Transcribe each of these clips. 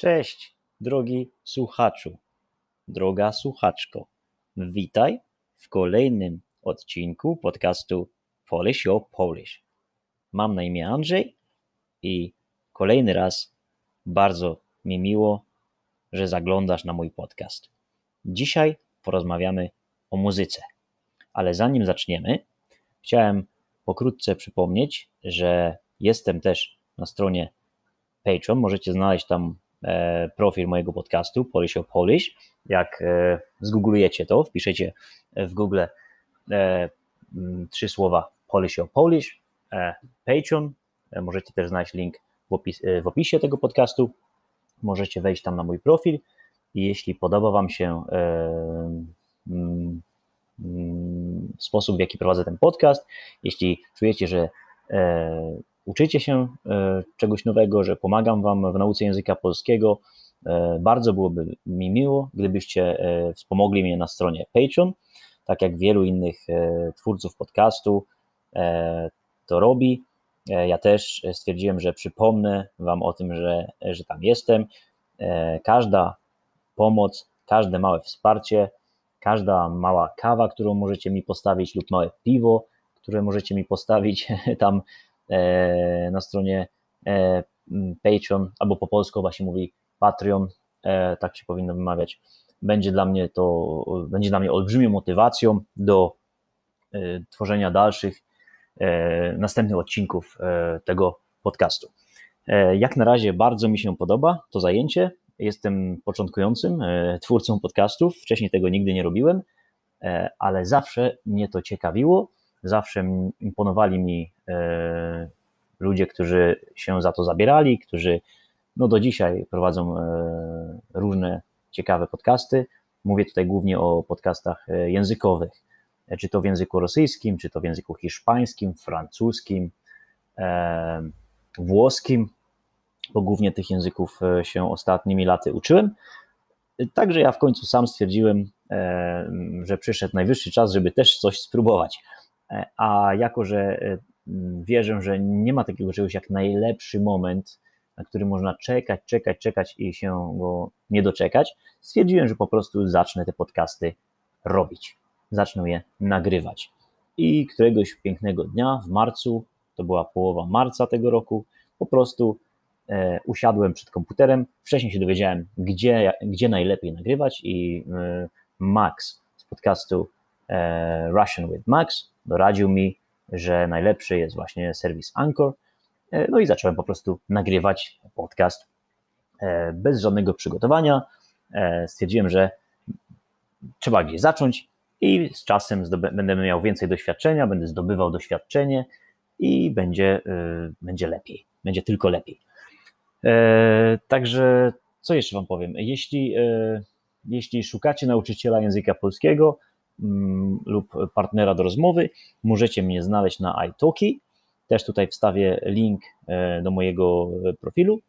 Cześć, drogi słuchaczu, droga słuchaczko. Witaj w kolejnym odcinku podcastu Polish Your Polish. Mam na imię Andrzej i kolejny raz bardzo mi miło, że zaglądasz na mój podcast. Dzisiaj porozmawiamy o muzyce. Ale zanim zaczniemy, chciałem pokrótce przypomnieć, że jestem też na stronie Patreon. Możecie znaleźć tam profil mojego podcastu Polish o Polish. Jak e, zgooglujecie to, wpiszecie w Google e, trzy słowa Polish o Polish, Patreon. Możecie też znaleźć link w, opis, w opisie tego podcastu. Możecie wejść tam na mój profil i jeśli podoba Wam się sposób, w jaki prowadzę ten podcast, jeśli czujecie, że uczycie się e, czegoś nowego, że pomagam Wam w nauce języka polskiego. E, bardzo byłoby mi miło, gdybyście e, wspomogli mnie na stronie Patreon, tak jak wielu innych twórców podcastu to robi. Ja też stwierdziłem, że przypomnę Wam o tym, że, że tam jestem. Każda pomoc, każde małe wsparcie, każda mała kawa, którą możecie mi postawić, lub małe piwo, które możecie mi postawić tam na stronie e, Patreon, albo po polsku właśnie mówi Patreon, e, tak się powinno wymawiać. Będzie dla mnie to, będzie dla mnie olbrzymią motywacją do tworzenia dalszych, następnych odcinków tego podcastu. Jak na razie bardzo mi się podoba to zajęcie. Jestem początkującym twórcą podcastów. Wcześniej tego nigdy nie robiłem, ale zawsze mnie to ciekawiło zawsze imponowali mi e, ludzie, którzy się za to zabierali, którzy no do dzisiaj prowadzą e, różne ciekawe podcasty. Mówię tutaj głównie o podcastach e, językowych, czy to w języku rosyjskim, czy to w języku hiszpańskim, francuskim, włoskim, bo głównie tych języków się ostatnimi laty uczyłem. Także ja w końcu sam stwierdziłem, że przyszedł najwyższy czas, żeby też coś spróbować. E, a jako, że e, wierzę, że nie ma takiego czegoś jak najlepszy moment, na który można czekać, czekać, czekać i się go nie doczekać, stwierdziłem, że po prostu zacznę te podcasty robić. Zacznę je nagrywać. I któregoś pięknego dnia w marcu, to była połowa marca tego roku, po prostu e, usiadłem przed komputerem. Wcześniej się dowiedziałem, gdzie, gdzie najlepiej nagrywać, i e, Max z podcastu e, Russian with Max doradził mi, że najlepszy jest właśnie serwis Anchor. E, no i zacząłem po prostu nagrywać podcast e, bez żadnego przygotowania. E, stwierdziłem, że trzeba gdzieś zacząć i z czasem będę miał więcej doświadczenia, będę zdobywał doświadczenie i będzie, będzie lepiej, będzie tylko lepiej. Także co jeszcze Wam powiem? Jeśli, jeśli szukacie nauczyciela języka polskiego, lub partnera do rozmowy, możecie mnie znaleźć na iTalki. Też tutaj wstawię link e, do mojego profilu.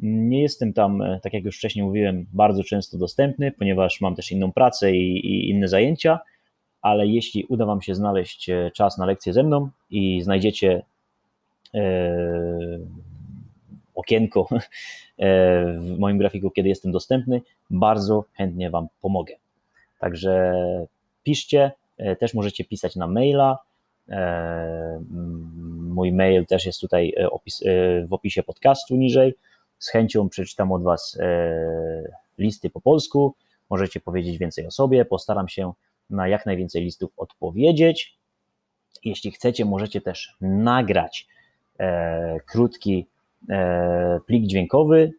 Nie jestem tam, e, tak jak już wcześniej mówiłem, bardzo często dostępny, ponieważ mam też inną pracę i, i inne zajęcia, ale jeśli uda Wam się znaleźć e, czas na lekcję ze mną i znajdziecie okienko w moim grafiku, kiedy jestem dostępny, bardzo chętnie Wam pomogę. Także piszcie, e, też możecie pisać na maila. E, mój mail też jest tutaj e, opis, w opisie podcastu niżej. Z chęcią przeczytam od Was listy po polsku. Możecie powiedzieć więcej o sobie. Postaram się na jak najwięcej listów odpowiedzieć. Jeśli chcecie, możecie też nagrać krótki plik dźwiękowy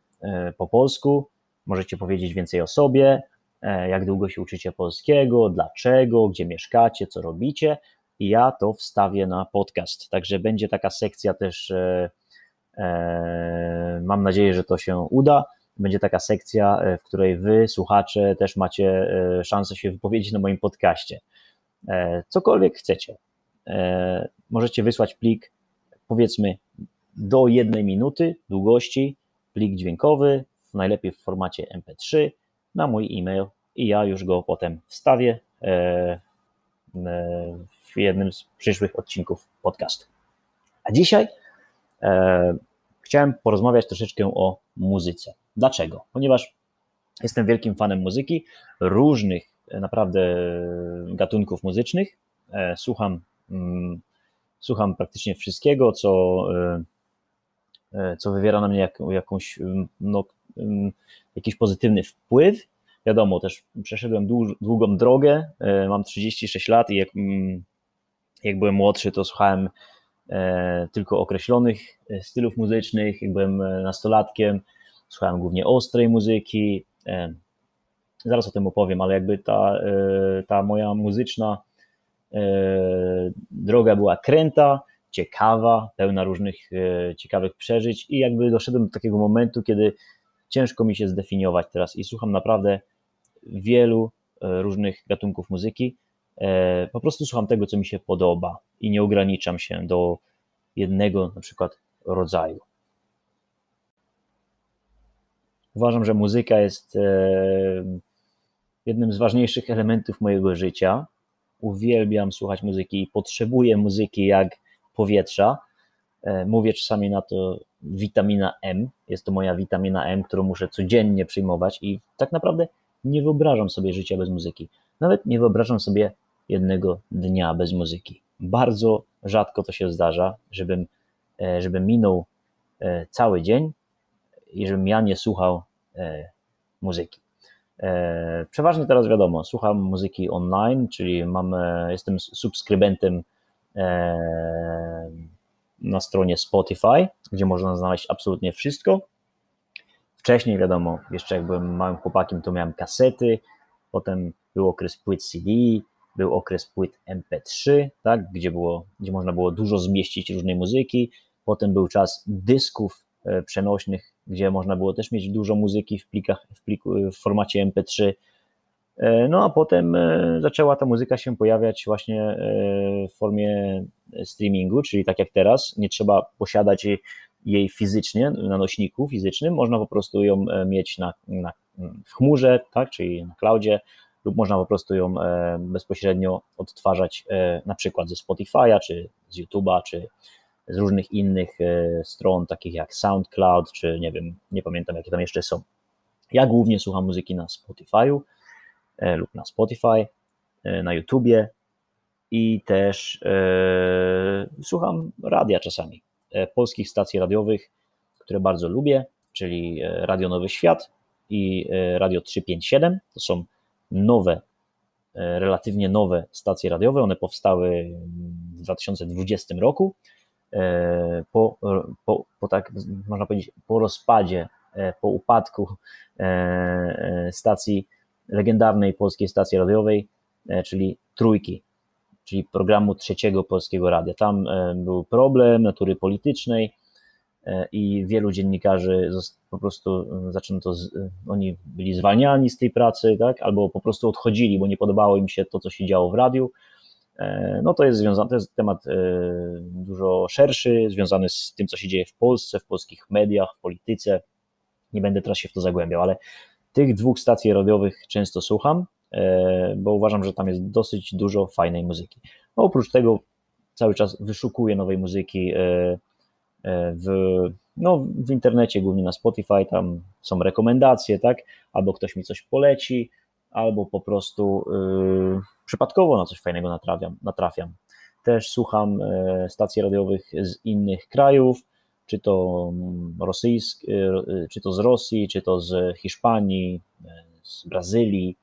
po polsku. Możecie powiedzieć więcej o sobie, jak długo się uczycie polskiego, dlaczego, gdzie mieszkacie, co robicie. I ja to wstawię na podcast. Także będzie taka sekcja też. E, e, mam nadzieję, że to się uda. Będzie taka sekcja, w której wy, słuchacze, też macie szansę się wypowiedzieć na moim podcaście. Cokolwiek chcecie. Możecie wysłać plik, powiedzmy, do jednej minuty długości, plik dźwiękowy, najlepiej w formacie MP3 na mój e-mail i ja już go potem wstawię e, e, w jednym z przyszłych odcinków podcastu. A dzisiaj e, chciałem porozmawiać troszeczkę o muzyce. Dlaczego? Ponieważ jestem wielkim fanem muzyki, różnych naprawdę gatunków muzycznych. Słucham, mm, słucham praktycznie wszystkiego, co, co wywiera na mnie jak, jakąś, no, jakiś pozytywny wpływ. Wiadomo, też przeszedłem długą drogę, mam 36 lat i jak, mm, jak byłem młodszy, to słuchałem e, tylko określonych e, stylów muzycznych. Jak byłem e, nastolatkiem, słuchałem głównie ostrej muzyki. Zaraz o tym opowiem, ale jakby ta, ta moja muzyczna droga była kręta, ciekawa, pełna różnych ciekawych przeżyć i jakby doszedłem do takiego momentu, kiedy ciężko mi się zdefiniować teraz i słucham naprawdę wielu różnych gatunków muzyki E, po prostu słucham tego, co mi się podoba i nie ograniczam się do jednego na przykład rodzaju. Uważam, że muzyka jest e, jednym z ważniejszych elementów mojego życia. Uwielbiam słuchać muzyki i potrzebuję muzyki jak powietrza. E, mówię czasami na to witamina M. Jest to moja witamina M, którą muszę codziennie przyjmować i tak naprawdę nie wyobrażam sobie życia bez muzyki. Nawet nie wyobrażam sobie jednego dnia bez muzyki. Bardzo rzadko to się zdarza, żebym, e, żebym minął e, cały dzień i żebym ja nie słuchał e, muzyki. Przeważnie teraz wiadomo, słucham muzyki online, czyli mam, jestem subskrybentem na stronie Spotify, gdzie można znaleźć absolutnie wszystko. Wcześniej, wiadomo, jeszcze jak byłem małym chłopakiem, to miałem kasety, potem był okres płyt CD, był okres płyt MP3, tak, gdzie, było, gdzie można było dużo zmieścić różnej muzyki. Potem był czas dysków e, przenośnych, gdzie można było też mieć dużo muzyki w plikach, w, pliku, w formacie MP3. E, no a potem e, zaczęła ta muzyka się pojawiać właśnie w formie streamingu, czyli tak jak teraz, nie trzeba posiadać jej fizycznie na nośniku fizycznym, można po prostu ją mieć na, na w chmurze, tak, czyli na cloudzie, lub można po prostu ją e, bezpośrednio odtwarzać e, na przykład ze Spotify'a, czy z YouTube'a, czy z różnych innych e, stron, takich jak SoundCloud, czy nie wiem, nie pamiętam jakie tam jeszcze są. Ja głównie słucham muzyki na Spotify'u lub na Spotify, na YouTubie i też słucham radia czasami, polskich stacji radiowych, które bardzo lubię, czyli Radio Nowy Świat i Radio 357. To są nowe, e, relatywnie nowe stacje radiowe. One powstały w 2020 roku. E, po, po, po tak, można powiedzieć, po rozpadzie, e, po upadku stacji, legendarnej polskiej stacji radiowej, czyli Trójki, czyli programu trzeciego polskiego radia. Tam był problem natury politycznej, E, i wielu dziennikarzy po prostu e, zaczęto, e, oni byli zwalniani z tej pracy, tak, albo po prostu odchodzili, bo nie podobało im się to, co się działo w radiu. No to jest związane, to jest temat dużo szerszy, związany z tym, co się dzieje w Polsce, w polskich mediach, w polityce. Nie będę teraz się w to zagłębiał, ale tych dwóch stacji radiowych często słucham, bo uważam, że tam jest dosyć dużo fajnej muzyki. Oprócz tego cały czas wyszukuję nowej muzyki, E, w, no, w internecie, głównie na Spotify, tam są rekomendacje, tak? Albo ktoś mi coś poleci, albo po prostu yy, przypadkowo na coś fajnego natrafiam. natrafiam. Też słucham stacji radiowych z innych krajów, czy to mm, rosyjsk, czy to z Rosji, czy to z Hiszpanii, z Brazylii,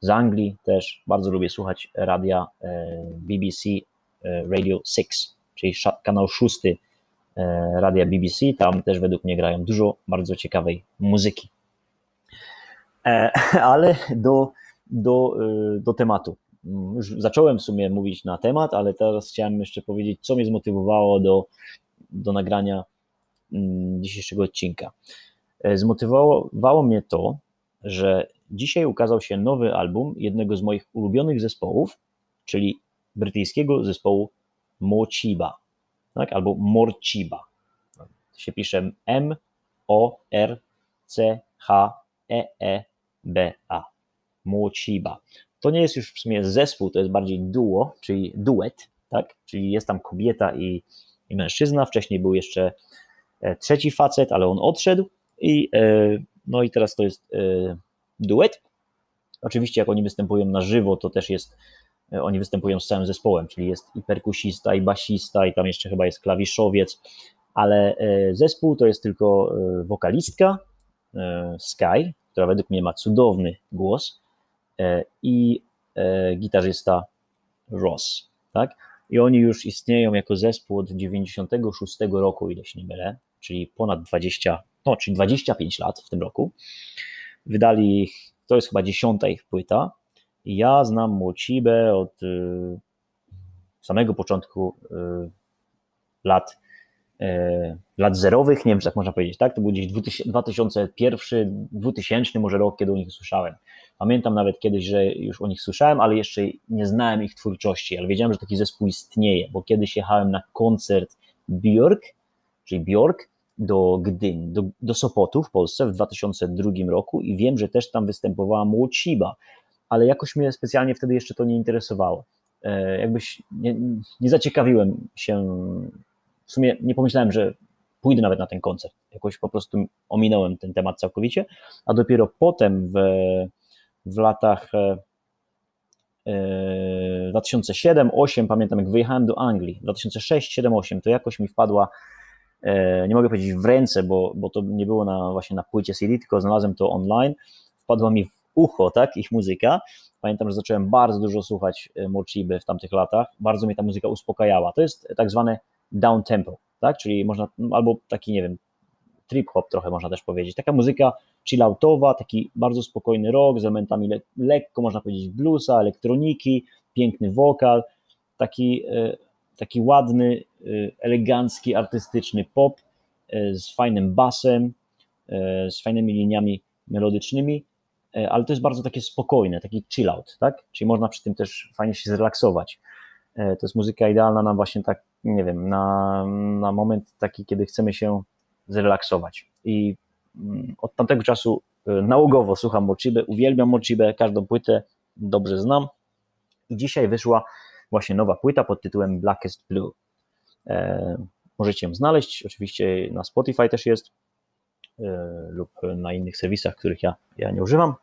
z Anglii też. Bardzo lubię słuchać radia BBC Radio 6 czyli kanał szósty e, radia BBC. Tam też według mnie grają dużo bardzo ciekawej muzyki. E, ale do, do, e, do tematu. Już zacząłem w sumie mówić na temat, ale teraz chciałem jeszcze powiedzieć, co mnie zmotywowało do, do nagrania mm, dzisiejszego odcinka. Zmotywowało mnie to, że dzisiaj ukazał się nowy album jednego z moich ulubionych zespołów, czyli brytyjskiego zespołu Mochiba, tak? albo Morciba. To się pisze M O R C H E E B A. Mochiba. To nie jest już w sumie zespół, to jest bardziej duo, czyli duet, tak? Czyli jest tam kobieta i, i mężczyzna. Wcześniej był jeszcze e, trzeci facet, ale on odszedł I, no i teraz to jest duet. Oczywiście jak oni występują na żywo, to też jest, oni występują z całym zespołem, czyli jest i perkusista, i basista, i tam jeszcze chyba jest klawiszowiec, ale zespół to jest tylko wokalistka Sky, która według mnie ma cudowny głos i gitarzysta Ross, tak? I oni już istnieją jako zespół od 96 roku, ile się nie mylę, czyli ponad 20, no, czyli 25 lat w tym roku. Wydali to jest chyba dziesiąta ich płyta. I ja znam Mocibę od y, samego początku y, lat y, lat zerowych, nie wiem, jak można powiedzieć, tak? To był gdzieś 2001, 2000 może rok, kiedy o nich słyszałem. Pamiętam nawet kiedyś, że już o nich słyszałem, ale jeszcze nie znałem ich twórczości, ale wiedziałem, że taki zespół istnieje, bo kiedyś jechałem na koncert Björk, czyli Björk, do Gdyni, do, do Sopotu w Polsce w 2002 roku i wiem, że też tam występowała Młociba, ale jakoś mnie specjalnie wtedy jeszcze to nie interesowało. E, jakbyś nie, nie zaciekawiłem się, w sumie nie pomyślałem, że pójdę nawet na ten koncert. Jakoś po prostu ominąłem ten temat całkowicie, a dopiero potem w w latach 2007-2008, e, pamiętam jak wyjechałem do Anglii, 2006-2007-2008, to jakoś mi wpadła, e, nie mogę powiedzieć w ręce, bo, bo to nie było na, właśnie na płycie CD, tylko znalazłem to online, wpadła mi w ucho, tak, ich muzyka. Pamiętam, że zacząłem bardzo dużo słuchać e, Mochiby w tamtych latach, bardzo mnie ta muzyka uspokajała. To jest tak zwane down tempo, tak, czyli można, albo taki, nie wiem, trip hop trochę można też powiedzieć. Taka muzyka chilloutowa, taki bardzo spokojny rock z elementami le lekko, można powiedzieć, bluesa, elektroniki, piękny wokal, taki, e, taki ładny, e, elegancki, artystyczny pop e, z fajnym basem, z fajnymi liniami melodycznymi, ale to jest bardzo takie spokojne, taki chillout, tak? Czyli można przy tym też fajnie się zrelaksować. To jest muzyka idealna na właśnie tak, nie wiem, na, na moment taki, kiedy chcemy się zrelaksować. I mm, od tamtego czasu y, nałogowo słucham Mochibę, uwielbiam Mochibę, każdą płytę dobrze znam. I dzisiaj wyszła właśnie nowa płyta pod tytułem Blackest Blue. E, możecie ją znaleźć, oczywiście na Spotify też jest e, lub na innych serwisach, których ja, ja nie używam.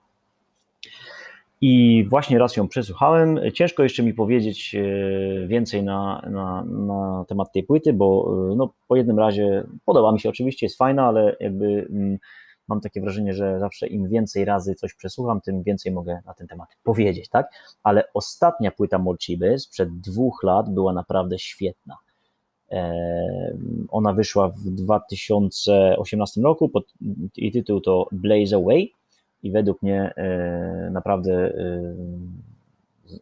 I właśnie raz ją przesłuchałem. Ciężko jeszcze mi powiedzieć e, więcej na, na, na temat tej płyty, bo no, po jednym razie podoba mi się oczywiście, jest fajna, ale jakby mm, mam takie wrażenie, że zawsze im więcej razy coś przesłucham, tym więcej mogę na ten temat powiedzieć, tak? Ale ostatnia płyta Molchiby sprzed dwóch lat była naprawdę świetna. Ona wyszła w 2018 roku pod, i tytuł to Blaze Away. I według mnie e, naprawdę e,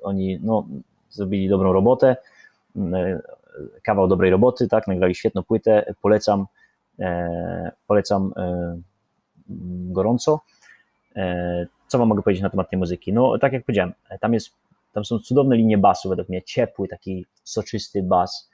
oni no, zrobili dobrą robotę, e, kawał dobrej roboty, tak, nagrali świetną płytę, polecam, polecam gorąco. Co wam mogę powiedzieć na temat tej muzyki? No, tak jak powiedziałem, tam jest, tam są cudowne linie basu, według mnie, ciepły, taki soczysty bas,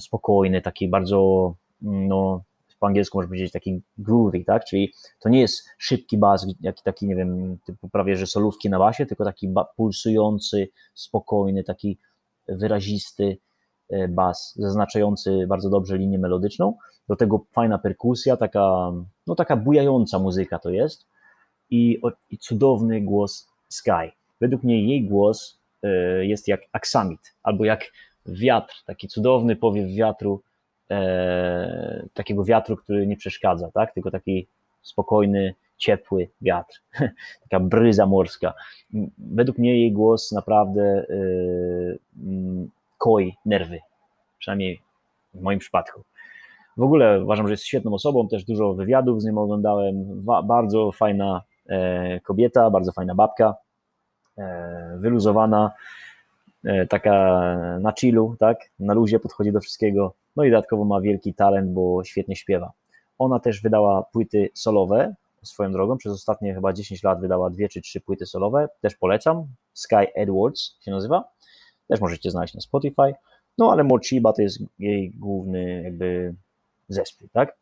spokojny, taki bardzo, no, po angielsku można powiedzieć taki groovy, tak? Czyli to nie jest szybki bas, jaki taki, nie wiem, typu prawie że solówki na basie, tylko taki pulsujący, spokojny, taki wyrazisty e, bas, zaznaczający bardzo dobrze linię melodyczną. Do tego fajna perkusja, taka, no taka bujająca muzyka to jest i, i cudowny głos Sky. Według mnie jej głos e, jest jak aksamit, albo jak wiatr, taki cudowny powiew wiatru, e, takiego wiatru, który nie przeszkadza, tak? tylko taki spokojny, ciepły wiatr, taka bryza morska. Według mnie jej głos naprawdę e, mm, koi nerwy, przynajmniej w moim przypadku. W ogóle uważam, że jest świetną osobą, też dużo wywiadów z nią oglądałem, bardzo fajna e, kobieta, bardzo fajna babka, e, wyluzowana, taka na chillu, tak, na luzie podchodzi do wszystkiego, no i dodatkowo ma wielki talent, bo świetnie śpiewa. Ona też wydała płyty solowe, swoją drogą, przez ostatnie chyba 10 lat wydała dwie czy trzy płyty solowe, też polecam, Sky Edwards się nazywa, też możecie znaleźć na Spotify, no ale Mochiba to jest jej główny jakby zespół, tak, e,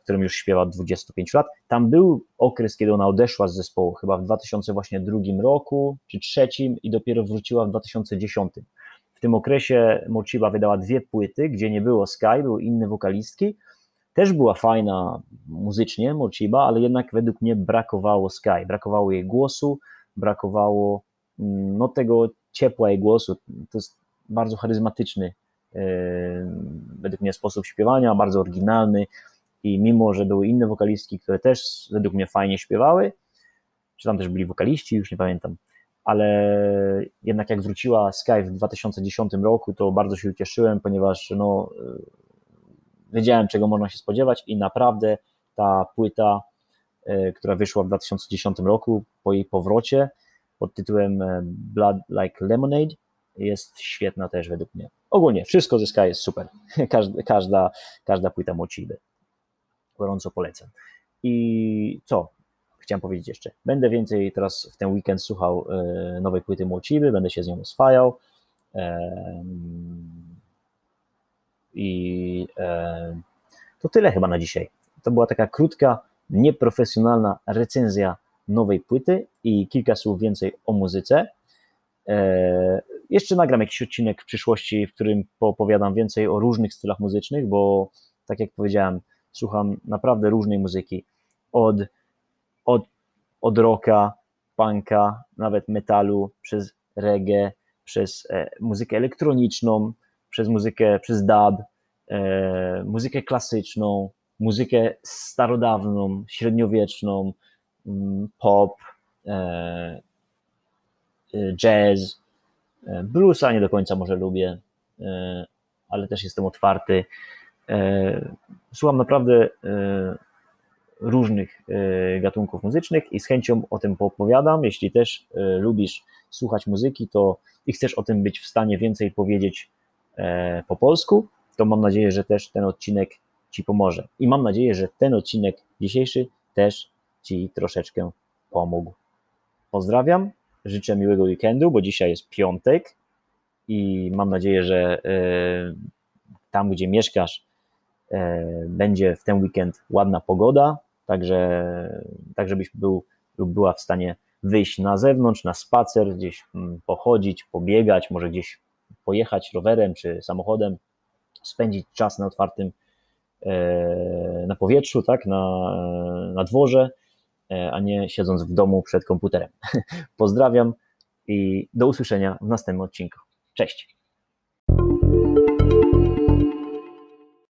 w którym już śpiewa od 25 lat. Tam był okres, kiedy ona odeszła z zespołu, chyba w 2002 roku czy trzecim i dopiero wróciła w 2010. W tym okresie Mochiba wydała dwie płyty, gdzie nie było Sky, były inne wokalistki. też była fajna muzycznie, Mochiba, ale jednak według mnie brakowało Sky, brakowało jej głosu, brakowało mm, no, tego ciepła jej głosu. To jest bardzo charyzmatyczny yy, według mnie sposób śpiewania, bardzo oryginalny i mimo, że były inne wokalistki, które też według mnie fajnie śpiewały, czy tam też byli wokaliści, już nie pamiętam, ale jednak jak wróciła Sky w 2010 roku, to bardzo się ucieszyłem, ponieważ no, wiedziałem, czego można się spodziewać i naprawdę ta płyta, e, która wyszła w 2010 roku po jej powrocie pod tytułem e, Blood Like Lemonade jest świetna też według mnie. Ogólnie wszystko ze Sky jest super. Każda, każda, każda płyta Mochiby. Gorąco polecam. I co? Chciałem powiedzieć jeszcze. Będę więcej teraz w ten weekend słuchał e, nowej płyty Mochiby, będę się z nią oswajał. I e, to tyle chyba na dzisiaj. To była taka krótka, nieprofesjonalna recenzja nowej płyty i kilka słów więcej o muzyce. E, jeszcze nagram jakiś odcinek w przyszłości, w którym poopowiadam więcej o różnych stylach muzycznych, bo tak jak powiedziałem, słucham naprawdę różnej muzyki. Od, od, od rocka, punka, nawet metalu, przez reggae, przez e, muzykę elektroniczną, przez muzykę, przez dub, e, muzykę klasyczną, muzykę starodawną, średniowieczną, mm, pop, e, e, jazz, e, bluesa nie do końca może lubię, e, ale też jestem otwarty. E, słucham naprawdę różnych gatunków muzycznych i z chęcią o tym poopowiadam. Jeśli też lubisz słuchać muzyki, to i chcesz o tym być w stanie więcej powiedzieć E, po polsku, to mam nadzieję, że też ten odcinek Ci pomoże. I mam nadzieję, że ten odcinek dzisiejszy też Ci troszeczkę pomógł. Pozdrawiam, życzę miłego weekendu, bo dzisiaj jest piątek i mam nadzieję, że e, tam, gdzie mieszkasz, e, będzie w ten weekend ładna pogoda, także, tak żebyś był lub była w stanie wyjść na zewnątrz, na spacer, gdzieś mm, pochodzić, pobiegać, może gdzieś pojechać rowerem czy samochodem, spędzić czas na otwartym, e, na powietrzu, tak, na, na dworze, e, a nie siedząc w domu przed komputerem. Pozdrawiam i do usłyszenia w następnym odcinku. Cześć.